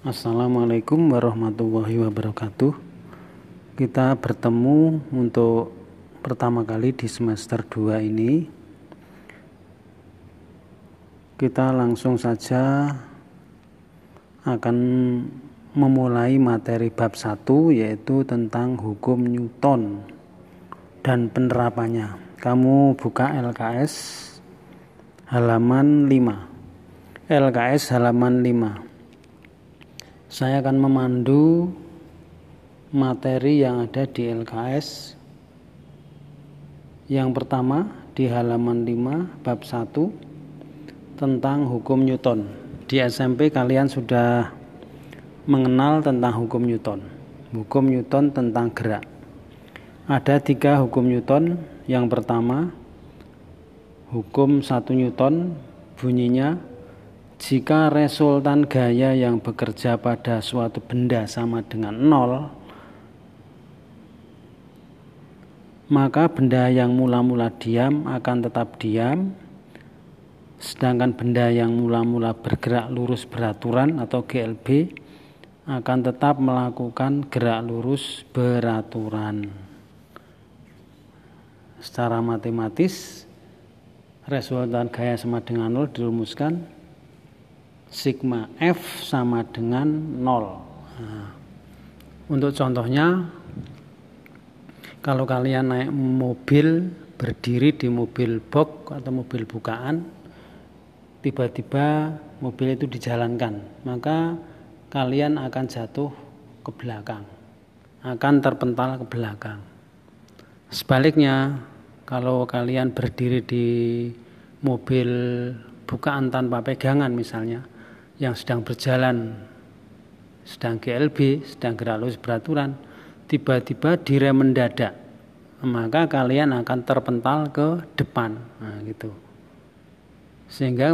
Assalamualaikum warahmatullahi wabarakatuh. Kita bertemu untuk pertama kali di semester 2 ini. Kita langsung saja akan memulai materi bab 1 yaitu tentang hukum Newton dan penerapannya. Kamu buka LKS halaman 5. LKS halaman 5 saya akan memandu materi yang ada di LKS yang pertama di halaman 5 bab 1 tentang hukum Newton. Di SMP kalian sudah mengenal tentang hukum Newton. Hukum Newton tentang gerak. Ada tiga hukum Newton. Yang pertama hukum satu Newton bunyinya jika resultan gaya yang bekerja pada suatu benda sama dengan nol, maka benda yang mula-mula diam akan tetap diam, sedangkan benda yang mula-mula bergerak lurus beraturan atau GLB akan tetap melakukan gerak lurus beraturan. Secara matematis, resultan gaya sama dengan nol dirumuskan sigma F sama dengan 0. Nah, untuk contohnya, kalau kalian naik mobil, berdiri di mobil box atau mobil bukaan, tiba-tiba mobil itu dijalankan, maka kalian akan jatuh ke belakang, akan terpental ke belakang. Sebaliknya, kalau kalian berdiri di mobil bukaan tanpa pegangan misalnya, yang sedang berjalan sedang GLB, sedang gerak lurus beraturan, tiba-tiba direm mendadak, maka kalian akan terpental ke depan, nah, gitu. Sehingga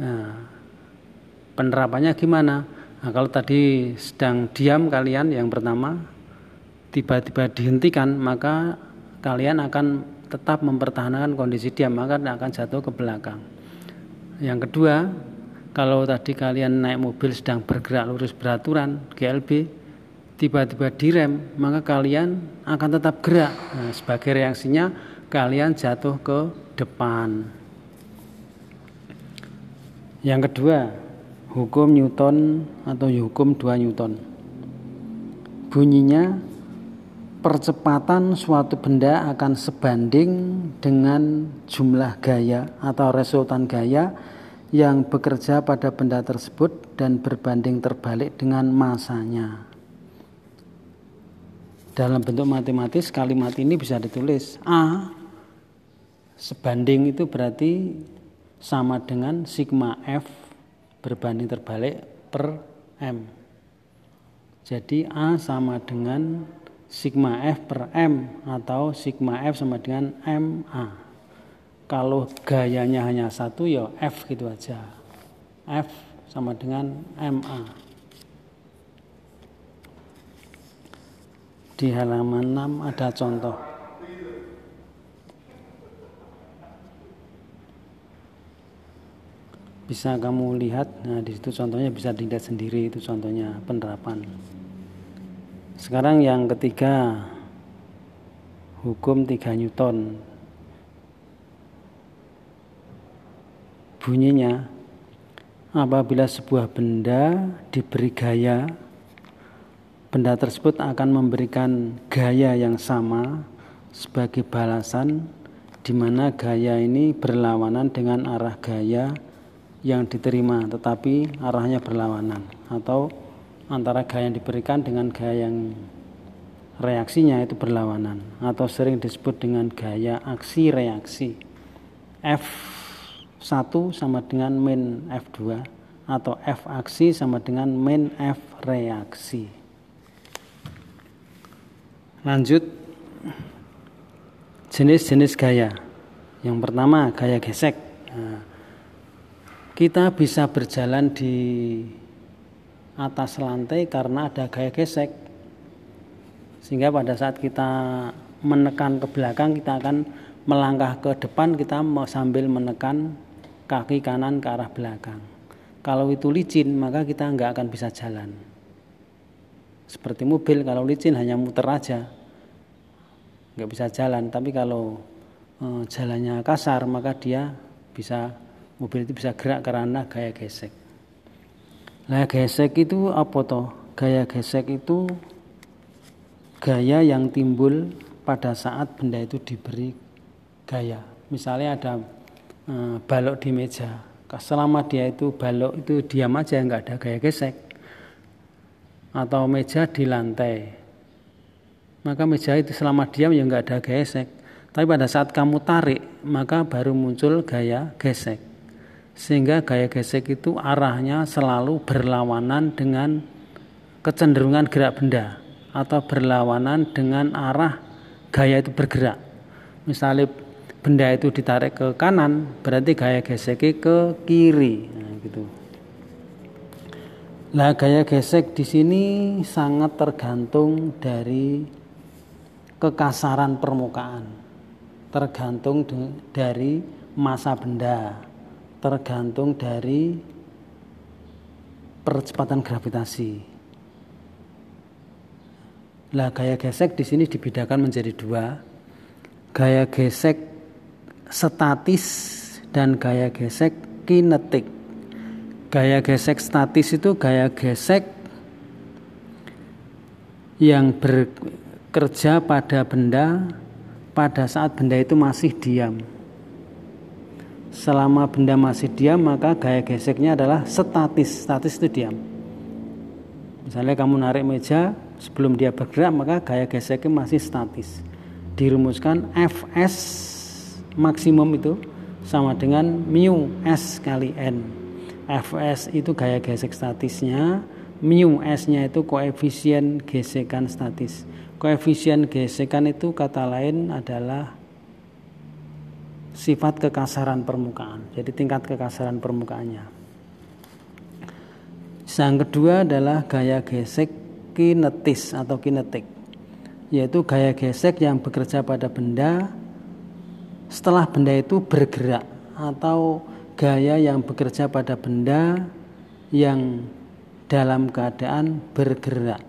nah, penerapannya gimana? Nah, kalau tadi sedang diam kalian yang pertama, tiba-tiba dihentikan, maka kalian akan tetap mempertahankan kondisi diam, maka akan jatuh ke belakang. Yang kedua, kalau tadi kalian naik mobil sedang bergerak lurus beraturan GLB tiba-tiba direm maka kalian akan tetap gerak. Nah, sebagai reaksinya kalian jatuh ke depan. Yang kedua hukum Newton atau hukum 2 Newton. Bunyinya percepatan suatu benda akan sebanding dengan jumlah gaya atau resultan gaya yang bekerja pada benda tersebut dan berbanding terbalik dengan masanya. Dalam bentuk matematis kalimat ini bisa ditulis A sebanding itu berarti sama dengan sigma F berbanding terbalik per M. Jadi A sama dengan sigma F per M atau sigma F sama dengan MA kalau gayanya hanya satu ya F gitu aja. F sama dengan MA di halaman 6 ada contoh. Bisa kamu lihat nah di situ contohnya bisa dilihat sendiri itu contohnya penerapan. Sekarang yang ketiga hukum 3 Newton Bunyinya, apabila sebuah benda diberi gaya, benda tersebut akan memberikan gaya yang sama sebagai balasan di mana gaya ini berlawanan dengan arah gaya yang diterima tetapi arahnya berlawanan atau antara gaya yang diberikan dengan gaya yang reaksinya itu berlawanan atau sering disebut dengan gaya aksi reaksi F 1 sama dengan min F2 atau F aksi sama dengan min F reaksi. Lanjut jenis-jenis gaya. Yang pertama gaya gesek. Nah, kita bisa berjalan di atas lantai karena ada gaya gesek. Sehingga pada saat kita menekan ke belakang kita akan melangkah ke depan kita sambil menekan kaki kanan ke arah belakang. Kalau itu licin, maka kita nggak akan bisa jalan. Seperti mobil, kalau licin hanya muter aja, nggak bisa jalan. Tapi kalau e, jalannya kasar, maka dia bisa mobil itu bisa gerak karena gaya gesek. Nah, gesek itu apa toh? Gaya gesek itu gaya yang timbul pada saat benda itu diberi gaya. Misalnya ada balok di meja, selama dia itu balok itu diam aja nggak ada gaya gesek. Atau meja di lantai. Maka meja itu selama diam ya nggak ada gesek. Tapi pada saat kamu tarik maka baru muncul gaya gesek. Sehingga gaya gesek itu arahnya selalu berlawanan dengan kecenderungan gerak benda. Atau berlawanan dengan arah gaya itu bergerak. Misalnya benda itu ditarik ke kanan berarti gaya geseknya ke kiri nah, gitu. Nah, gaya gesek di sini sangat tergantung dari kekasaran permukaan, tergantung dari masa benda, tergantung dari percepatan gravitasi. Nah, gaya gesek di sini dibedakan menjadi dua. Gaya gesek statis dan gaya gesek kinetik. Gaya gesek statis itu gaya gesek yang bekerja pada benda pada saat benda itu masih diam. Selama benda masih diam maka gaya geseknya adalah statis. Statis itu diam. Misalnya kamu narik meja sebelum dia bergerak maka gaya geseknya masih statis. Dirumuskan Fs maksimum itu sama dengan mu S kali N. Fs itu gaya gesek statisnya, mu S-nya itu koefisien gesekan statis. Koefisien gesekan itu kata lain adalah sifat kekasaran permukaan. Jadi tingkat kekasaran permukaannya. Yang kedua adalah gaya gesek kinetis atau kinetik, yaitu gaya gesek yang bekerja pada benda setelah benda itu bergerak atau gaya yang bekerja pada benda yang dalam keadaan bergerak.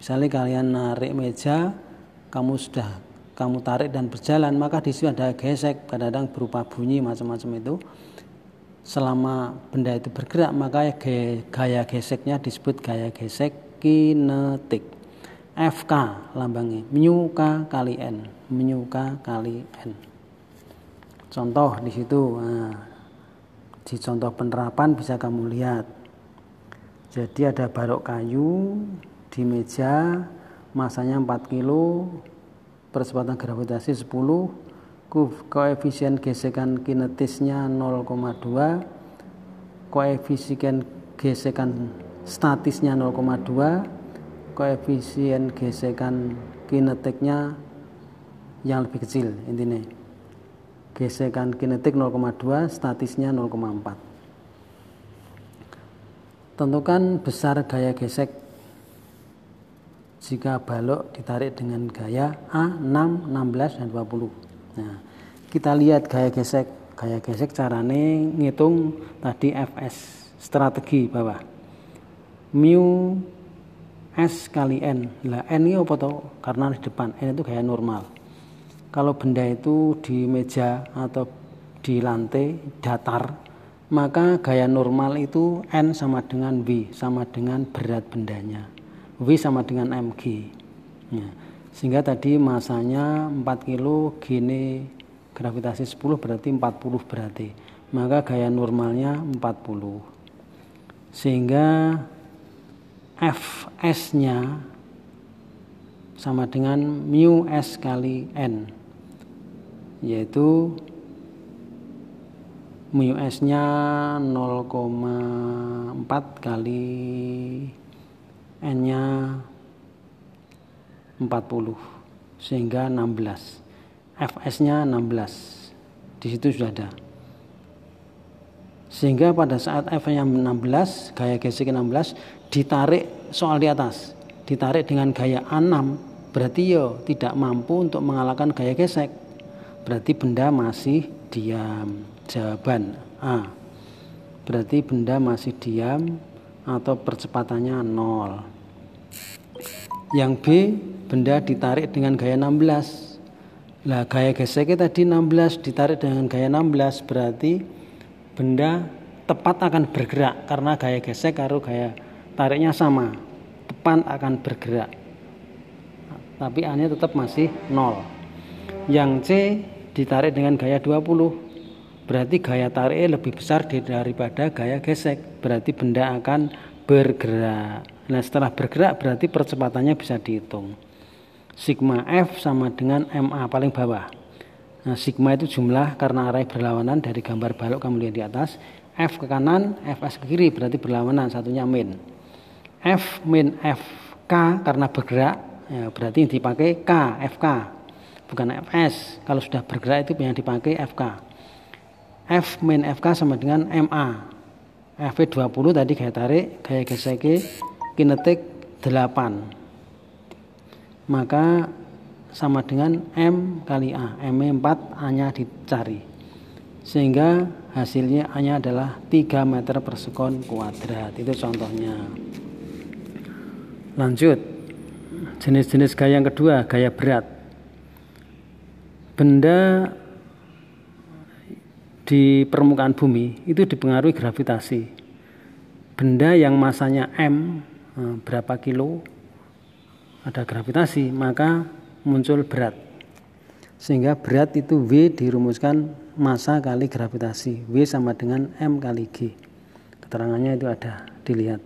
Misalnya kalian narik meja, kamu sudah kamu tarik dan berjalan, maka di situ ada gesek, kadang-kadang berupa bunyi macam-macam itu. Selama benda itu bergerak, maka gaya geseknya disebut gaya gesek kinetik. FK lambangnya, K kali N, K kali N. Contoh di situ, nah, di contoh penerapan bisa kamu lihat. Jadi ada balok kayu di meja, masanya 4 kilo, percepatan gravitasi 10, koefisien gesekan kinetisnya 0,2, koefisien gesekan statisnya 0,2, koefisien gesekan kinetiknya yang lebih kecil intinya gesekan kinetik 0,2 statisnya 0,4 tentukan besar gaya gesek. Jika balok ditarik dengan gaya A 6, 16 dan 20 nah kita lihat gaya gesek. Gaya gesek carane ngitung tadi Fs strategi bawah. Mu S kali N. Lah N ini apa toh? Karena di depan. N itu gaya normal kalau benda itu di meja atau di lantai datar maka gaya normal itu N sama dengan V sama dengan berat bendanya. V sama dengan mg. Ya. sehingga tadi masanya 4 kilo gini gravitasi 10 berarti 40 berarti. Maka gaya normalnya 40 sehingga Fs nya sama dengan mu S kali N yaitu mu S-nya 0,4 kali N-nya 40 sehingga 16 Fs-nya 16 di situ sudah ada. Sehingga pada saat F-nya 16 gaya gesek 16 ditarik soal di atas. Ditarik dengan gaya A6 berarti yo tidak mampu untuk mengalahkan gaya gesek berarti benda masih diam. Jawaban A. berarti benda masih diam atau percepatannya nol. Yang B, benda ditarik dengan gaya 16. Lah gaya geseknya tadi 16 ditarik dengan gaya 16 berarti benda tepat akan bergerak karena gaya gesek karo gaya tariknya sama. Tepat akan bergerak. Tapi A-nya tetap masih nol. Yang C ditarik dengan gaya 20 berarti gaya tariknya lebih besar daripada gaya gesek. Berarti benda akan bergerak. Nah setelah bergerak berarti percepatannya bisa dihitung. Sigma F sama dengan MA paling bawah. Nah sigma itu jumlah karena arah berlawanan dari gambar balok kamu lihat di atas. F ke kanan Fs ke kiri berarti berlawanan satunya min. F min FK karena bergerak ya, berarti yang dipakai K FK bukan Fs kalau sudah bergerak itu yang dipakai FK F min FK sama dengan MA F 20 tadi gaya tarik gaya gesek kinetik 8 maka sama dengan M kali A. M 4 A nya dicari. Sehingga hasilnya A nya adalah 3 meter per sekon kuadrat. Itu contohnya. Lanjut. Jenis-jenis gaya yang kedua gaya berat benda di permukaan bumi itu dipengaruhi gravitasi. Benda yang masanya M eh, berapa kilo ada gravitasi maka muncul berat. Sehingga berat itu V dirumuskan massa kali gravitasi. V sama dengan M kali G. Keterangannya itu ada dilihat.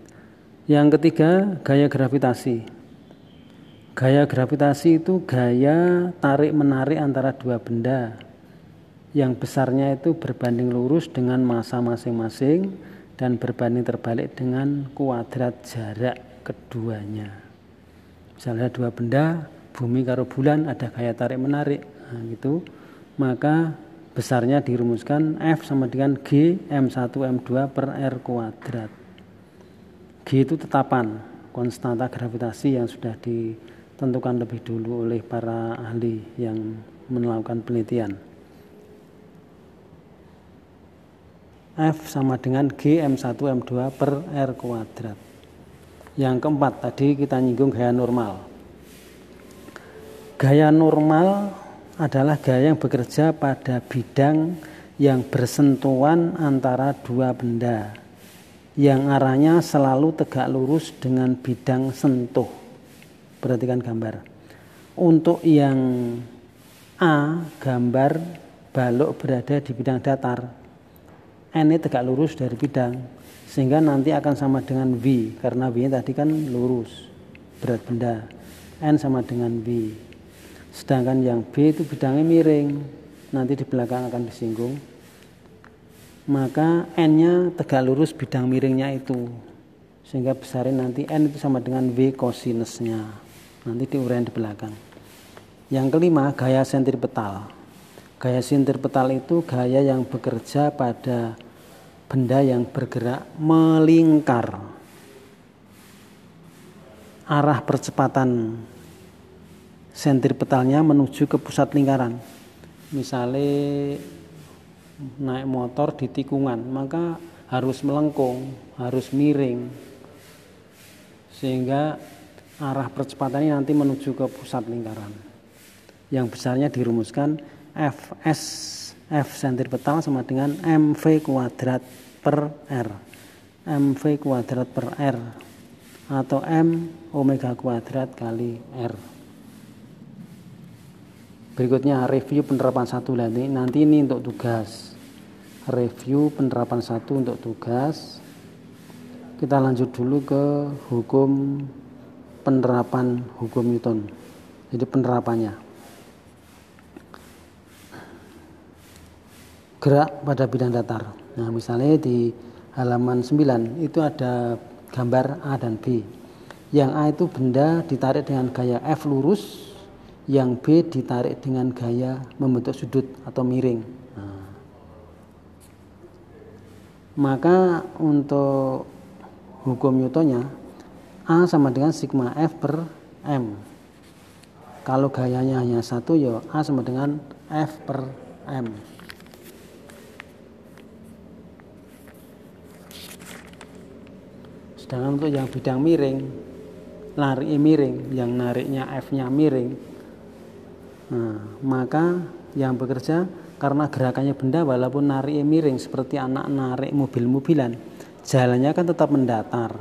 Yang ketiga gaya gravitasi. Gaya gravitasi itu gaya tarik-menarik antara dua benda yang besarnya itu berbanding lurus dengan massa masing-masing dan berbanding terbalik dengan kuadrat jarak keduanya. Misalnya dua benda, bumi karo bulan ada gaya tarik-menarik, nah, gitu. Maka besarnya dirumuskan F sama dengan G M1 M2 per R kuadrat. G itu tetapan konstanta gravitasi yang sudah di tentukan lebih dulu oleh para ahli yang melakukan penelitian. F sama dengan G M1 M2 per R kuadrat. Yang keempat tadi kita nyinggung gaya normal. Gaya normal adalah gaya yang bekerja pada bidang yang bersentuhan antara dua benda yang arahnya selalu tegak lurus dengan bidang sentuh perhatikan gambar. Untuk yang A gambar balok berada di bidang datar. N ini tegak lurus dari bidang sehingga nanti akan sama dengan V karena V tadi kan lurus berat benda. N sama dengan V. Sedangkan yang B itu bidangnya miring nanti di belakang akan disinggung. Maka N nya tegak lurus bidang miringnya itu sehingga besarin nanti N itu sama dengan V kosinusnya nanti diuraikan di belakang. Yang kelima gaya sentripetal gaya sentripetal itu gaya yang bekerja pada benda yang bergerak melingkar. Arah percepatan sentripetalnya menuju ke pusat lingkaran. Misalnya naik motor di tikungan maka harus melengkung harus miring. Sehingga arah percepatannya nanti menuju ke pusat lingkaran. Yang besarnya dirumuskan Fs F sentripetal sama dengan mv kuadrat per r. mv kuadrat per r atau m omega kuadrat kali r. Berikutnya review penerapan satu nanti. Nanti ini untuk tugas. Review penerapan satu untuk tugas. Kita lanjut dulu ke hukum penerapan hukum Newton. Jadi penerapannya. Gerak pada bidang datar. Nah, misalnya di halaman 9 itu ada gambar A dan B. Yang A itu benda ditarik dengan gaya F lurus, yang B ditarik dengan gaya membentuk sudut atau miring. Nah. Maka untuk hukum Newtonnya A sama dengan sigma F per M. Kalau gayanya hanya satu ya A sama dengan F per M. sedangkan untuk yang bidang miring lari miring yang nariknya F-nya miring nah, maka yang bekerja karena gerakannya benda walaupun narik miring seperti anak narik mobil-mobilan jalannya kan tetap mendatar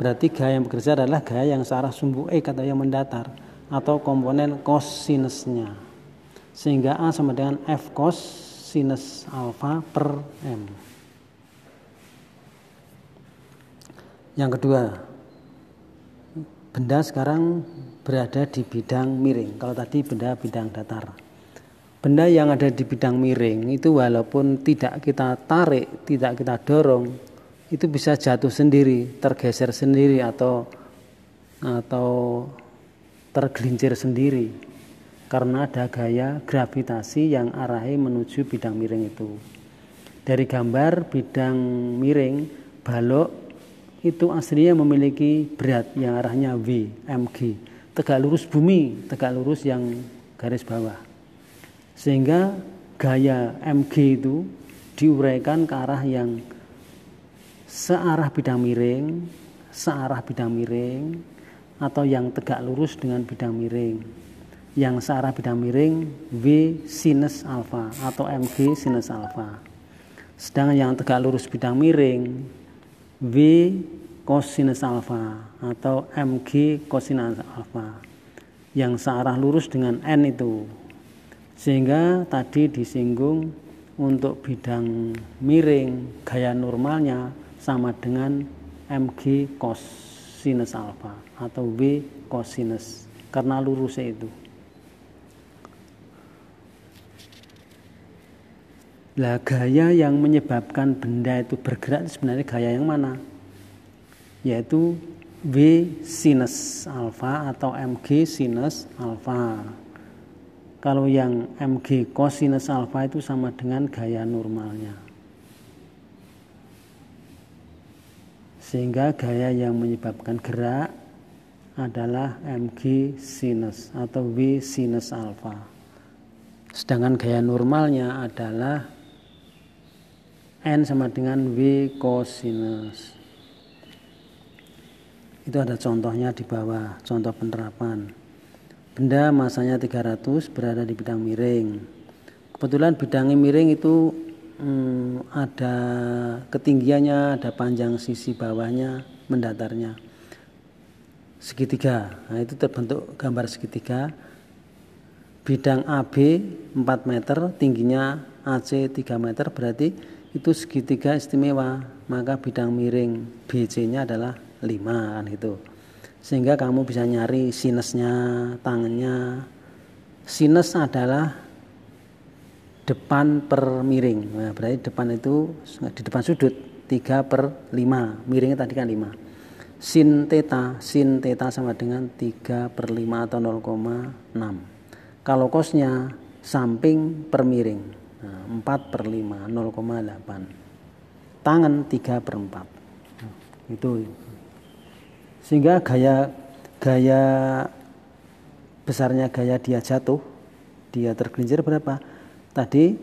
berarti gaya yang bekerja adalah gaya yang searah sumbu X atau yang mendatar atau komponen cosinusnya. Sehingga A sama dengan F cos sinus alfa per M. Yang kedua benda sekarang berada di bidang miring. Kalau tadi benda bidang datar. Benda yang ada di bidang miring itu walaupun tidak kita tarik tidak kita dorong itu bisa jatuh sendiri, tergeser sendiri atau atau tergelincir sendiri karena ada gaya gravitasi yang arahnya menuju bidang miring itu. Dari gambar bidang miring balok itu aslinya memiliki berat yang arahnya V, mg, tegak lurus bumi, tegak lurus yang garis bawah. Sehingga gaya mg itu diuraikan ke arah yang searah bidang miring, searah bidang miring, atau yang tegak lurus dengan bidang miring. Yang searah bidang miring V sinus alfa atau MG sinus alfa. Sedangkan yang tegak lurus bidang miring V cosinus alfa atau MG cosinus alfa. Yang searah lurus dengan N itu. Sehingga tadi disinggung untuk bidang miring gaya normalnya sama dengan mg cosinus alfa atau v cosinus karena lurusnya itu. Lah gaya yang menyebabkan benda itu bergerak sebenarnya gaya yang mana? Yaitu V sinus alfa atau mg sinus alfa. Kalau yang mg cosinus alfa itu sama dengan gaya normalnya. Sehingga gaya yang menyebabkan gerak adalah mg sinus atau v sinus alfa. Sedangkan gaya normalnya adalah n sama dengan v cosinus. Itu ada contohnya di bawah, contoh penerapan. Benda masanya 300 berada di bidang miring. Kebetulan bidangnya miring itu hmm, ada ketinggiannya, ada panjang sisi bawahnya, mendatarnya. Segitiga, nah itu terbentuk gambar segitiga. Bidang AB 4 meter, tingginya AC 3 meter, berarti itu segitiga istimewa. Maka bidang miring BC-nya adalah 5 kan itu. Sehingga kamu bisa nyari sinusnya, tangannya. Sinus adalah depan per miring. Nah, berarti depan itu di depan sudut 3 per 5. Miringnya tadi kan 5. Sin theta, sin theta sama dengan 3 per 5 atau 0,6. Kalau kosnya samping per miring. Nah, 4 per 5, 0,8. Tangan 3 per 4. Nah, itu. Sehingga gaya gaya besarnya gaya dia jatuh, dia tergelincir berapa? Tadi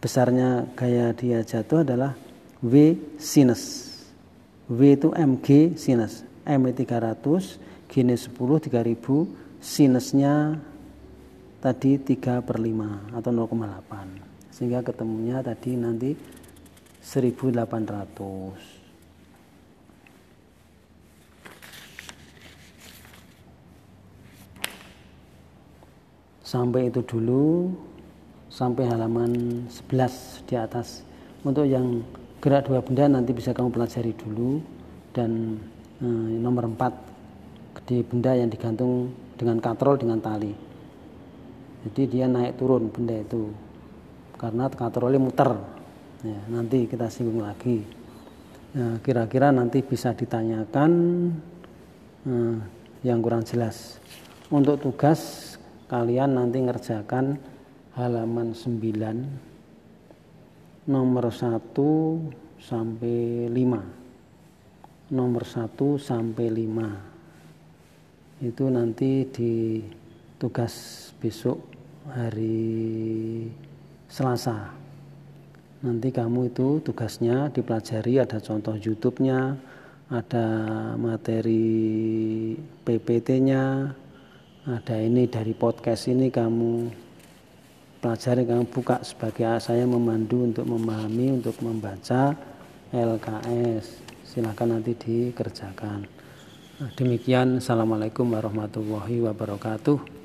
besarnya gaya dia jatuh adalah V sinus. V itu mg sinus. M 300, G 10 3000, sinusnya tadi 3 per 5 atau 0,8. Sehingga ketemunya tadi nanti 1800. Sampai itu dulu sampai halaman 11 di atas. Untuk yang gerak dua benda nanti bisa kamu pelajari dulu dan eh, nomor 4 di benda yang digantung dengan katrol dengan tali. Jadi dia naik turun benda itu karena katrolnya muter. Ya, nanti kita singgung lagi. kira kira-kira nanti bisa ditanyakan eh, yang kurang jelas. Untuk tugas kalian nanti ngerjakan halaman 9 nomor 1 sampai 5 nomor 1 sampai 5 itu nanti di tugas besok hari Selasa. Nanti kamu itu tugasnya dipelajari ada contoh YouTube-nya ada materi PPT-nya, ada ini dari podcast ini kamu pelajari, kamu buka sebagai saya memandu untuk memahami, untuk membaca LKS. Silahkan nanti dikerjakan. Nah, demikian, Assalamualaikum warahmatullahi wabarakatuh.